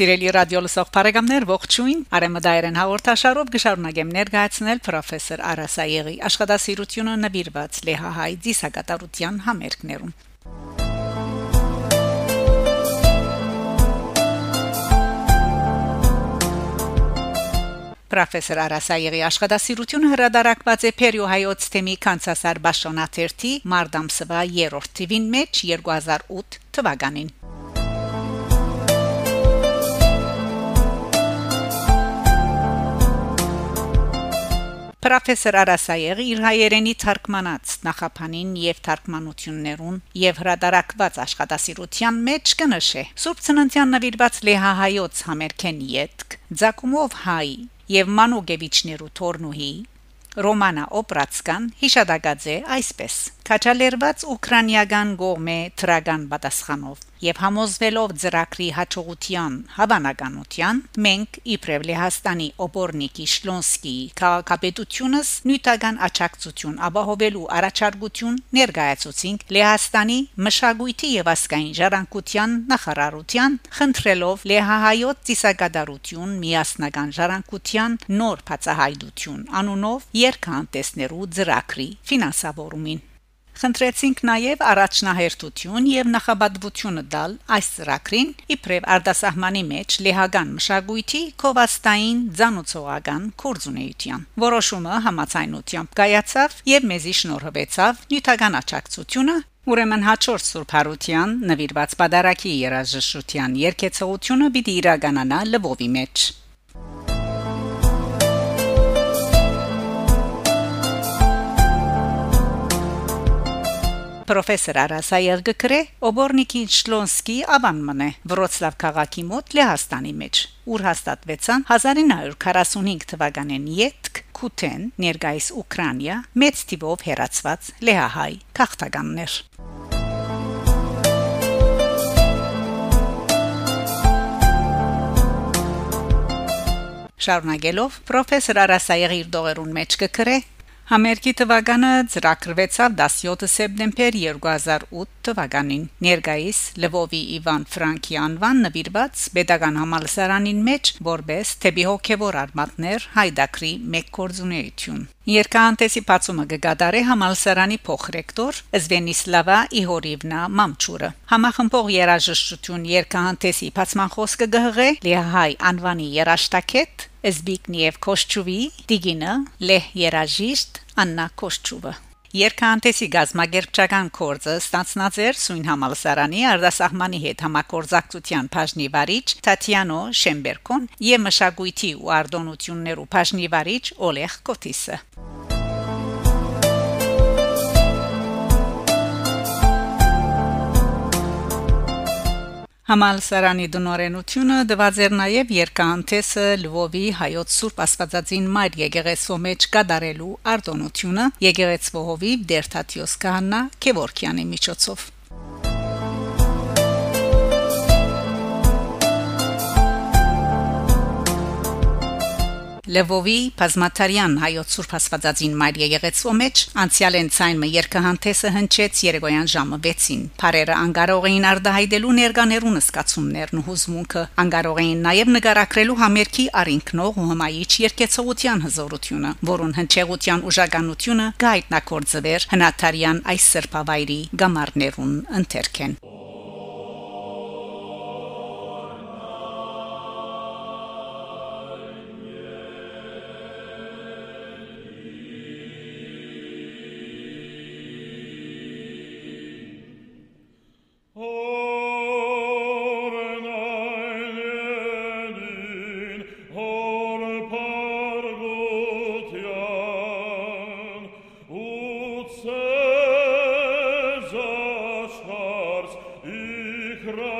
Սիրելի ռադիո լսող բարեկամներ, ողջույն։ Արեմդայերեն հաղորդաշարով գշարունակեմ ներկայացնել պրոֆեսոր Արասայեգի աշխատասիրությունը նվիրված Լեհահայ դիսակատարության համերգներուն։ Պրոֆեսոր Արասայեգի աշխատասիրությունը հրադարակված է Փերիո հայոց թեմի կանցասար Բաշոնաթերթի Մարտամսվա 3-րդ թվին մեջ 2008 թվականին։ Պրոֆեսոր Արասայեգի իր հայերենի թարգմանած նախապանին եւ թարգմանություններուն եւ հրադարակված աշխատասիրության մեջ կնշե Սուրբ Ծննդյան նվիրված Լեհահայոց համերգեն յետք Ձակումով հայ եւ Մանուկեվիչներու Թորնուհի Ռոմանա Օպրացկան հիշադակաձե այսպես. Քաչալերված ուկրաինական գողմե թրագան պատասխանով եւ համոզվելով ծրակրի հաջողության հավանականության մենք իբրև Լեհաստանի օբորնիկի Շլոնսկի քաղաքապետությունս նյութական աճակցություն ապահովելու առաջարկություն ներկայացուցինք Լեհաստանի մշակույթի եւ ասկային ժառանգության նախարարության խնդրելով Լեհահայոց ծիսակատարություն միասնական ժառանգության նոր բացահայտություն անունով երկհանտեսներու ծրակրի ֆինանսավորումին Խնդրեցինք նաև առաջնահերթություն եւ նախաբadvությունը տալ այս ծրագրին իբրև արտասահմանի մեջ լեհական մշակույթի կովաստային ցանուցողական կորձունեության որոշումը համացայնությամբ կայացավ եւ մեզի շնորհվեցավ նյութական աճակցությունը Ուրեմն հաջորդ Սուրբ Հարության նվիրված պատարակի երաժշտության երկեցողությունը պիտի իրականանա լվովի մեջ պրոֆեսոր Արասայել գկրե Օբորնիկի Շլոնսկի ավանմնե Վրոցլավ քաղաքի մոտ Լեհաստանի մեջ ուր հաստատվեցան 1945 թվականին յետք Քութեն ներգայիս Ուկրաինա մեծ տիպով հերացված Լեհահայ քաղաքականներ Շարունակելով պրոֆեսոր Արասայել իր դողերուն մեջ կգրե Համերգի թվականը ծրագրվեցավ 17 սեպտեմբեր 2008 թվականին։ Ներկայիս Լվովի Իվան Ֆրանկի անվան նվիրված Պետական համալսարանին մեջ որբես թեպի հոգևոր արմատներ հայդակրի մեկ կորձունեություն։ Երկանտեսի բացումը գդարե համալսարանի փոխրեկտոր Զվենիսլավա Իհորիվնա Մամչուրը համախմբող երաժշտություն երկանտեսի բացման խոսքը գհղե Լիահայ անվանի երաշտակետ Զբիգնիև Կոշչուվի Դիգինը Լեհ երաժիշտ Աննա Կոշչուվը Երկանտեսի գազագերբչական կորձը ստացնած էր Սույն համալսարանի արտասահմանի հետ համակորձակցության բաժնի վարիչ Տատյանո Շեմբերկոն եւ մշակույթի ու արտոնություններու բաժնի վարիչ Օլեգ Կոտիսը Համալսարանի դնորենությունը դված էր նաև երկանտեսը Լվովի հայոց Սուրբ Աստվածածին Մայր եկեղեցու մեջ կդարելու արտոնությունը եկեղեցու հովիվ Դերթատիոս Կահանա Քևորքյանի միջոցով Լևովի Պազմատարյան հայոց Սուրբ Աստվածածին Մայր եկեղեցու մեջ անցյալ են ցայնը երկհանտեսը հնչեց Երեգոյան ժամը 6-ին։ Փարերը անկարող էին արդահայտելու ներկաներուն սկացումներն ու հուզմունքը, անկարող էին նաև նկարակրելու համերգի արինքնող ու հմայիչ երկեցողության հզորությունը, որուն հնչեղության ուժականությունը գայտնակորձվեր հնատարյան այս սրբավայրի գամարներուն ընթերքեն։ ich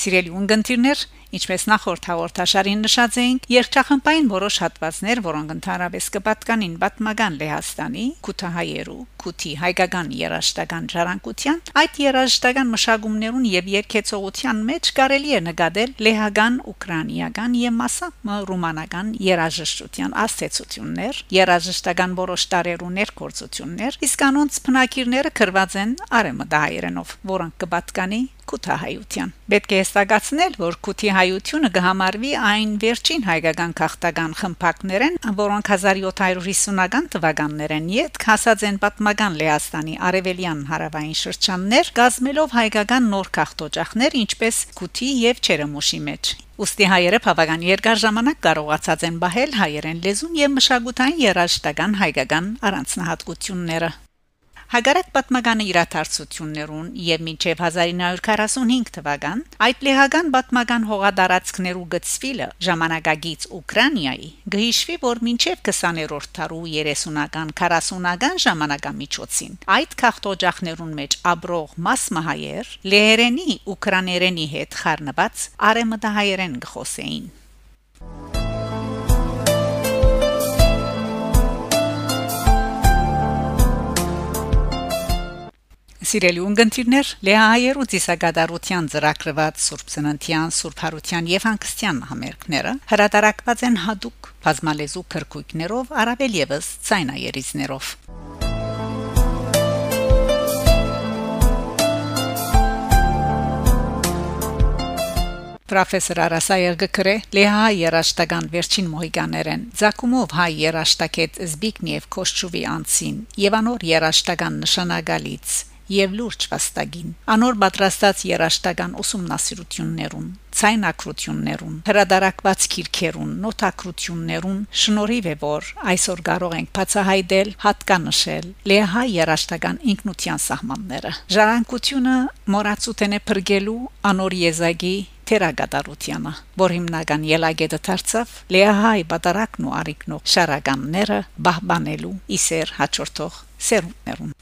Սիրելի ունգընտիրներ, ինչպես նախորդ հաղորդաշարին նշած էինք, երկչախմբային որոշ հատվածներ, որոնք ընդհանրապես կպատկանին պատմական Լեհաստանի, Քութահայերու, Քութի հայկական երաշտական ժառանգության, այդ երաշտական մշակումներուն եւ երկեցողության մեջ կարելի է նկատել լեհական, ուկրաինական եւ մասամբ ռումանական երաժշտության աստեցություններ, երաժշտական որոշ տարերու ներկործություններ, իսկ անոնց բնակիրները գրված են արեմդահայերենով, որոնք կպատկանի քութահայության։ Պետք է հստակացնել, որ քութի հայությունը կհամարվի այն վերջին հայկական քաղաքական խմբակներեն, որոնք 1750-ական թվականներեն յետ հասած են պատմական Լեհաստանի արևելյան հարավային շրջաններ, գազմելով հայկական նոր քաղաքտոջախներ, ինչպես քութի եւ Չերեմոշի մեջ։ Ոստի հայերը բավական երկար ժամանակ կարողացած են բահել հայերեն լեզուն եւ մշակութային երաժշտական հայկական առանձնահատկությունները։ Հագարակ պատմական իրադարձություններուն եւ մինչեւ 1945 թվական այդ լեհական պատմական հողադարածքներու գծվիլը ժամանակագից Ուկրաինայի գհիշվի որ մինչեւ 20-րդ դարու 30-ական 40-ական ժամանակամիջոցին այդ քաղաքտոջախներուն մեջ աբրող մասմահայեր լեհերենի ուկրաներենի հետ խառնված արեմդահայերեն գխոսեին Սիրելի ունգընտիրներ, Լեհայերու ծիսագադարության ծրագրված Սուրբ Ծննդյան, Սուրբ Հարության եւ Հանգստյան համերգները հրատարակված են հadoop բազմալեզու քրկույկներով, առավել եւս ցայնայերիզներով։ Պրոֆեսոր Արասայել գկրե Լեհա երաշտական վերջին մոհիկաներեն Զակումով հայ երաշտակետ Զբիգնիև Կոշչուվի անցին եւ անոր երաշտական նշանակալից եւ լուրջ վաստակին անոր պատրաստած երաշտական ուսումնասիրություններուն ցայնակրություններուն հրադարակված քիրքերուն նոտակրություններուն շնորհիվ է որ այսօր կարող ենք բացահայտել հատկանշել լեհայ երաշտական ինքնության սահմանները ժառանգությունը մորացուտեն է բրգելու անոր եզակի թերագադարությանը, որ հիմնական ելագետը դարձավ լեհայ բատարակն ու արիկնո շարականները բահբանելու իսեր հաջորդող սերունդներուն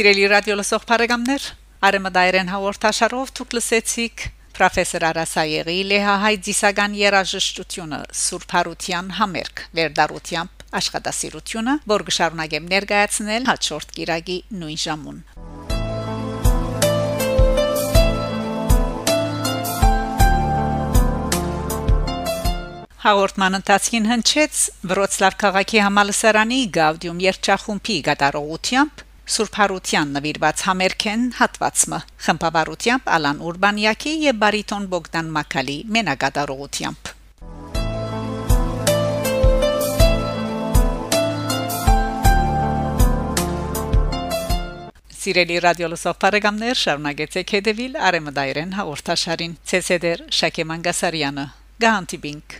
Սիրելի ռադիո լսող բարեկամներ, Արեմդայրեն հաղորդաշարով դուք լսեցիք Պրոֆեսոր Արասայեգի Լեհահայ դիսական երաժշտությունը Սուրբ Հարության համերգ վերդարությամբ աշխատասիրությունը, որ կշարունակեմ ներկայացնել հաջորդ կիրագի նույն ժամուն։ Հաղորդման ընթացքին հնչեց Վրոցլավ քաղաքի համալսարանի Գաուդիում երգչախումբի գդարողությամբ Սուրբ Հարության նվիրված համերգեն հատվածը խմբավարությամբ Ալան Ուրբանյակի եւ բարիտոն Բոգդան Մակալի մենակատարողությամբ Սիրելի ռադիո լսող բարեկամներ շարունակեցեք հետևել Արեմդայրեն հաղորդաշարին ՑՍԴ Շակե Մանգասարյանը Գանտիբինգ